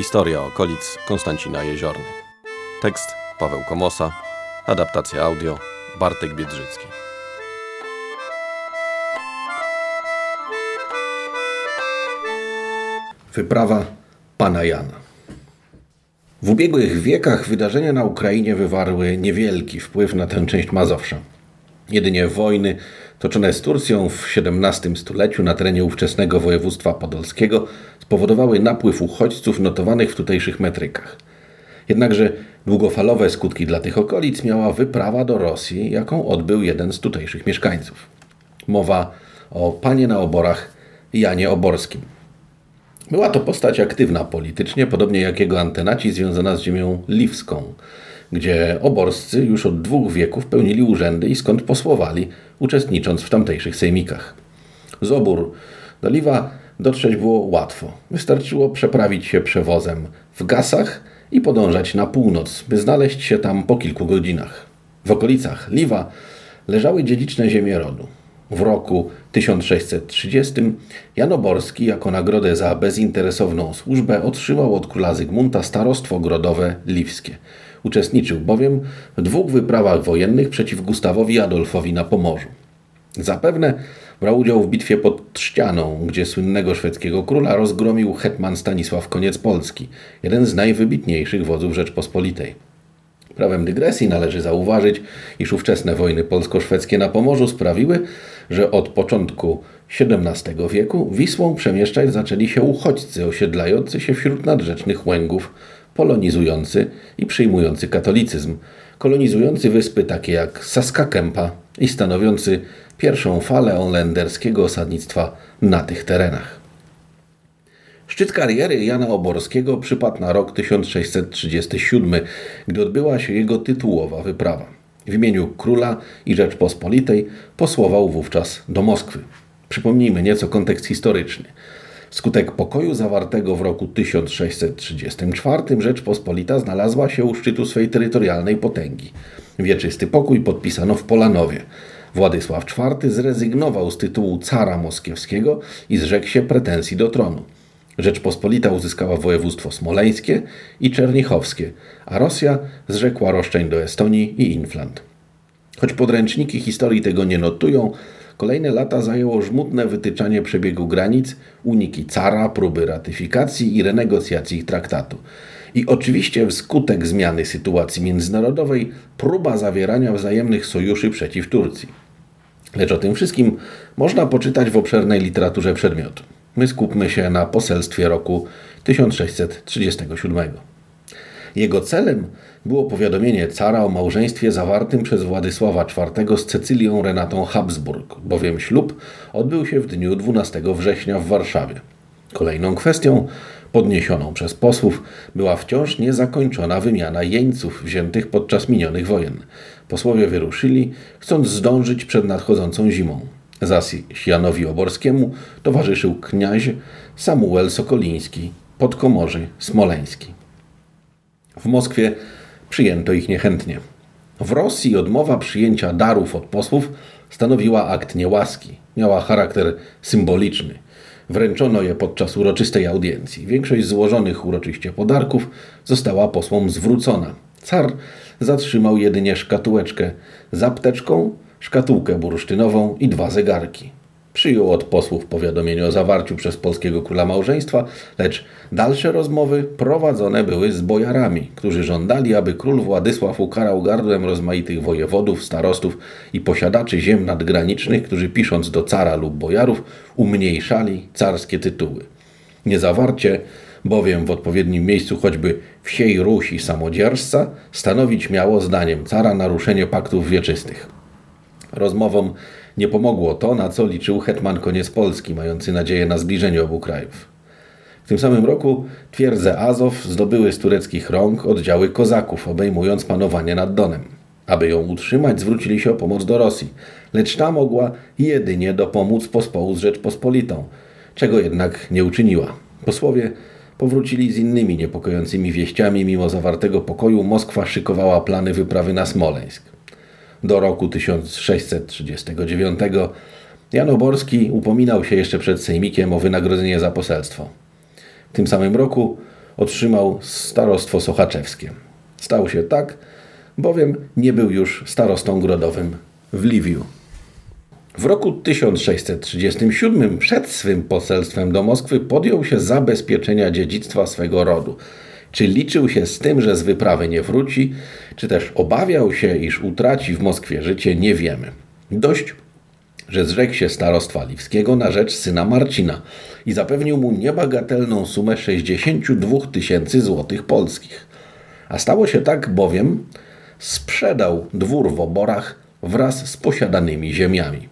Historia okolic Konstancina Jeziorny. Tekst Paweł Komosa. Adaptacja audio Bartek Biedrzycki. Wyprawa pana Jana. W ubiegłych wiekach wydarzenia na Ukrainie wywarły niewielki wpływ na tę część Mazowsza. Jedynie wojny toczone z Turcją w XVII stuleciu na terenie ówczesnego województwa podolskiego spowodowały napływ uchodźców notowanych w tutejszych metrykach. Jednakże długofalowe skutki dla tych okolic miała wyprawa do Rosji, jaką odbył jeden z tutejszych mieszkańców. Mowa o panie na oborach Janie Oborskim. Była to postać aktywna politycznie, podobnie jak jego antenaci związana z ziemią liwską, gdzie oborscy już od dwóch wieków pełnili urzędy i skąd posłowali, uczestnicząc w tamtejszych sejmikach. Z obór do Liwa dotrzeć było łatwo. Wystarczyło przeprawić się przewozem w gasach i podążać na północ, by znaleźć się tam po kilku godzinach. W okolicach Liwa leżały dziedziczne ziemie rodu. W roku 1630 Jan Oborski jako nagrodę za bezinteresowną służbę otrzymał od króla Zygmunta starostwo ogrodowe liwskie. Uczestniczył bowiem w dwóch wyprawach wojennych przeciw Gustawowi Adolfowi na Pomorzu. Zapewne brał udział w bitwie pod Trzcianą, gdzie słynnego szwedzkiego króla rozgromił hetman Stanisław Koniec Polski, jeden z najwybitniejszych wodzów Rzeczpospolitej. Prawem dygresji należy zauważyć, iż ówczesne wojny polsko-szwedzkie na Pomorzu sprawiły, że od początku XVII wieku Wisłą przemieszczać zaczęli się uchodźcy osiedlający się wśród nadrzecznych łęgów, polonizujący i przyjmujący katolicyzm, kolonizujący wyspy takie jak Saskakempa i stanowiący pierwszą falę holenderskiego osadnictwa na tych terenach. Szczyt kariery Jana Oborskiego przypadł na rok 1637, gdy odbyła się jego tytułowa wyprawa. W imieniu króla i Rzeczpospolitej posłował wówczas do Moskwy. Przypomnijmy nieco kontekst historyczny. Wskutek pokoju zawartego w roku 1634 Rzeczpospolita znalazła się u szczytu swej terytorialnej potęgi. Wieczysty pokój podpisano w Polanowie. Władysław IV zrezygnował z tytułu cara moskiewskiego i zrzekł się pretensji do tronu. Rzeczpospolita uzyskała województwo smoleńskie i czernichowskie, a Rosja zrzekła roszczeń do Estonii i Infland. Choć podręczniki historii tego nie notują, kolejne lata zajęło żmudne wytyczanie przebiegu granic, uniki cara, próby ratyfikacji i renegocjacji traktatu. I oczywiście wskutek zmiany sytuacji międzynarodowej próba zawierania wzajemnych sojuszy przeciw Turcji. Lecz o tym wszystkim można poczytać w obszernej literaturze przedmiotu. My skupmy się na poselstwie roku 1637. Jego celem było powiadomienie cara o małżeństwie zawartym przez Władysława IV z Cecylią Renatą Habsburg, bowiem ślub odbył się w dniu 12 września w Warszawie. Kolejną kwestią podniesioną przez posłów była wciąż niezakończona wymiana jeńców wziętych podczas minionych wojen. Posłowie wyruszyli, chcąc zdążyć przed nadchodzącą zimą. Zaś Janowi Oborskiemu towarzyszył kniaź Samuel Sokoliński, podkomorzy smoleński. W Moskwie przyjęto ich niechętnie. W Rosji odmowa przyjęcia darów od posłów stanowiła akt niełaski. Miała charakter symboliczny. Wręczono je podczas uroczystej audiencji. Większość złożonych uroczyście podarków została posłom zwrócona. Car zatrzymał jedynie szkatułeczkę z apteczką, szkatułkę bursztynową i dwa zegarki. Przyjął od posłów powiadomienie o zawarciu przez polskiego króla małżeństwa, lecz dalsze rozmowy prowadzone były z bojarami, którzy żądali, aby król Władysław ukarał gardłem rozmaitych wojewodów, starostów i posiadaczy ziem nadgranicznych, którzy pisząc do cara lub bojarów umniejszali carskie tytuły. Niezawarcie bowiem w odpowiednim miejscu choćby wsiej Rusi samodzierżca stanowić miało zdaniem cara naruszenie paktów wieczystych. Rozmowom nie pomogło to, na co liczył hetman koniec Polski, mający nadzieję na zbliżenie obu krajów. W tym samym roku twierdzę Azow zdobyły z tureckich rąk oddziały kozaków, obejmując panowanie nad Donem. Aby ją utrzymać, zwrócili się o pomoc do Rosji, lecz ta mogła jedynie dopomóc pospołu z Rzeczpospolitą, czego jednak nie uczyniła. Posłowie powrócili z innymi niepokojącymi wieściami, mimo zawartego pokoju Moskwa szykowała plany wyprawy na Smoleńsk do roku 1639 Jan Oborski upominał się jeszcze przed Sejmikiem o wynagrodzenie za poselstwo. W tym samym roku otrzymał starostwo sochaczewskie. Stał się tak, bowiem nie był już starostą grodowym w Liwiu. W roku 1637 przed swym poselstwem do Moskwy podjął się zabezpieczenia dziedzictwa swego rodu. Czy liczył się z tym, że z wyprawy nie wróci, czy też obawiał się, iż utraci w Moskwie życie, nie wiemy. Dość, że zrzekł się starostwa liwskiego na rzecz syna Marcina i zapewnił mu niebagatelną sumę 62 tysięcy złotych polskich. A stało się tak bowiem, sprzedał dwór w oborach wraz z posiadanymi ziemiami.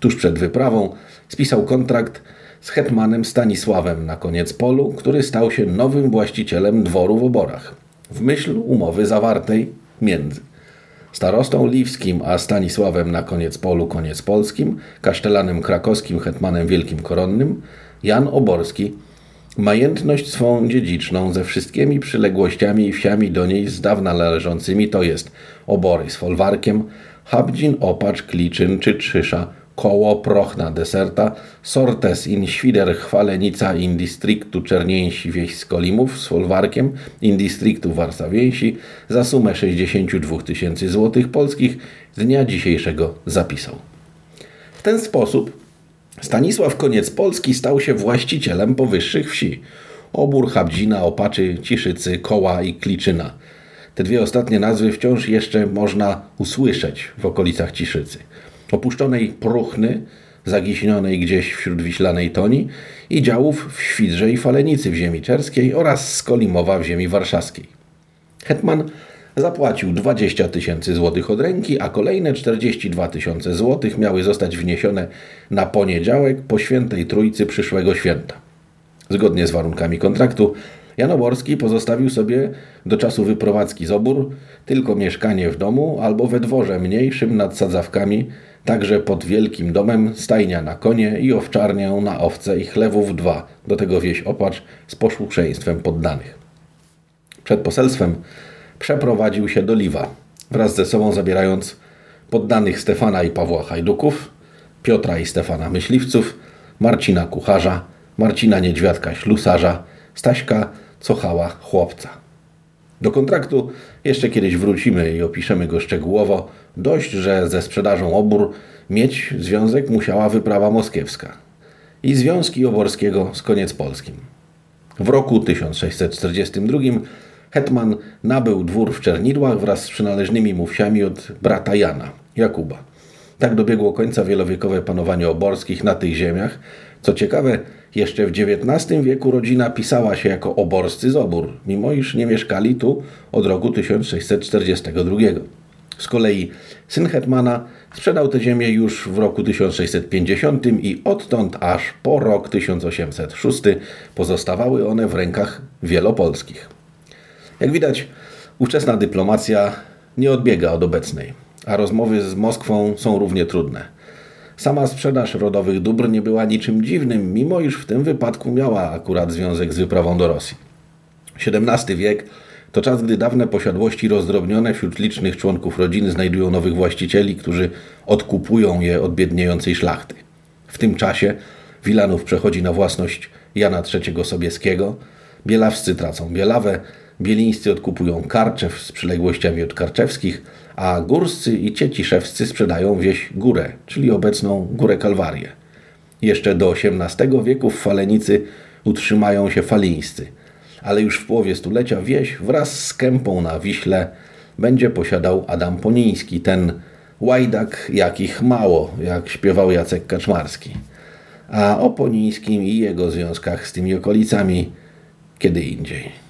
Tuż przed wyprawą spisał kontrakt z hetmanem Stanisławem na koniec polu, który stał się nowym właścicielem dworu w oborach. W myśl umowy zawartej między starostą liwskim a Stanisławem na koniec polu koniec polskim, kasztelanem krakowskim, hetmanem wielkim koronnym, Jan Oborski majętność swą dziedziczną ze wszystkimi przyległościami i wsiami do niej z dawna należącymi, to jest obory z folwarkiem, Habdzin, Opacz, Kliczyn czy Trzysza, koło Prochna deserta, sortes in świder chwalenica in districtu Czernieńsi wieś z Kolimów z folwarkiem in districtu Warszawięsi za sumę 62 tysięcy złotych polskich dnia dzisiejszego zapisał. W ten sposób Stanisław Koniec Polski stał się właścicielem powyższych wsi. Obór, Habdzina, Opaczy, Ciszycy, Koła i Kliczyna. Te dwie ostatnie nazwy wciąż jeszcze można usłyszeć w okolicach Ciszycy opuszczonej Pruchny, zagiśnionej gdzieś wśród wiślanej Toni i działów w Świdrze i Falenicy w ziemi czerskiej oraz Skolimowa w ziemi warszawskiej. Hetman zapłacił 20 tysięcy złotych od ręki, a kolejne 42 tysiące złotych miały zostać wniesione na poniedziałek po świętej trójcy przyszłego święta. Zgodnie z warunkami kontraktu, Janoborski pozostawił sobie do czasu wyprowadzki z obór tylko mieszkanie w domu albo we dworze mniejszym nad sadzawkami Także pod wielkim domem stajnia na konie i owczarnię na owce i chlewów dwa, do tego wieś opacz z posłuszeństwem poddanych. Przed poselstwem przeprowadził się do Liwa, wraz ze sobą zabierając poddanych Stefana i Pawła Hajduków, Piotra i Stefana Myśliwców, Marcina Kucharza, Marcina Niedźwiadka Ślusarza, Staśka Cochała Chłopca. Do kontraktu jeszcze kiedyś wrócimy i opiszemy go szczegółowo. Dość, że ze sprzedażą obór mieć związek musiała wyprawa moskiewska i związki Oborskiego z koniec polskim. W roku 1642 hetman nabył dwór w Czernidłach wraz z przynależnymi mu wsiami od brata Jana, Jakuba. Tak dobiegło końca wielowiekowe panowanie oborskich na tych ziemiach. Co ciekawe, jeszcze w XIX wieku rodzina pisała się jako oborscy z obór, mimo iż nie mieszkali tu od roku 1642. Z kolei syn hetmana sprzedał tę ziemię już w roku 1650 i odtąd aż po rok 1806 pozostawały one w rękach wielopolskich. Jak widać, ówczesna dyplomacja nie odbiega od obecnej, a rozmowy z Moskwą są równie trudne. Sama sprzedaż rodowych dóbr nie była niczym dziwnym, mimo iż w tym wypadku miała akurat związek z wyprawą do Rosji. XVII wiek to czas, gdy dawne posiadłości rozdrobnione wśród licznych członków rodziny znajdują nowych właścicieli, którzy odkupują je od biedniejącej szlachty. W tym czasie Wilanów przechodzi na własność Jana III Sobieskiego, Bielawscy tracą Bielawę, Bielińscy odkupują Karczew z przyległościami od Karczewskich, a Górscy i Cieciszewscy sprzedają wieś Górę, czyli obecną Górę Kalwarię. Jeszcze do XVIII wieku w Falenicy utrzymają się Falińscy, ale już w połowie stulecia wieś wraz z kępą na Wiśle będzie posiadał Adam Poniński, ten łajdak jakich mało, jak śpiewał Jacek Kaczmarski. A o Ponińskim i jego związkach z tymi okolicami kiedy indziej.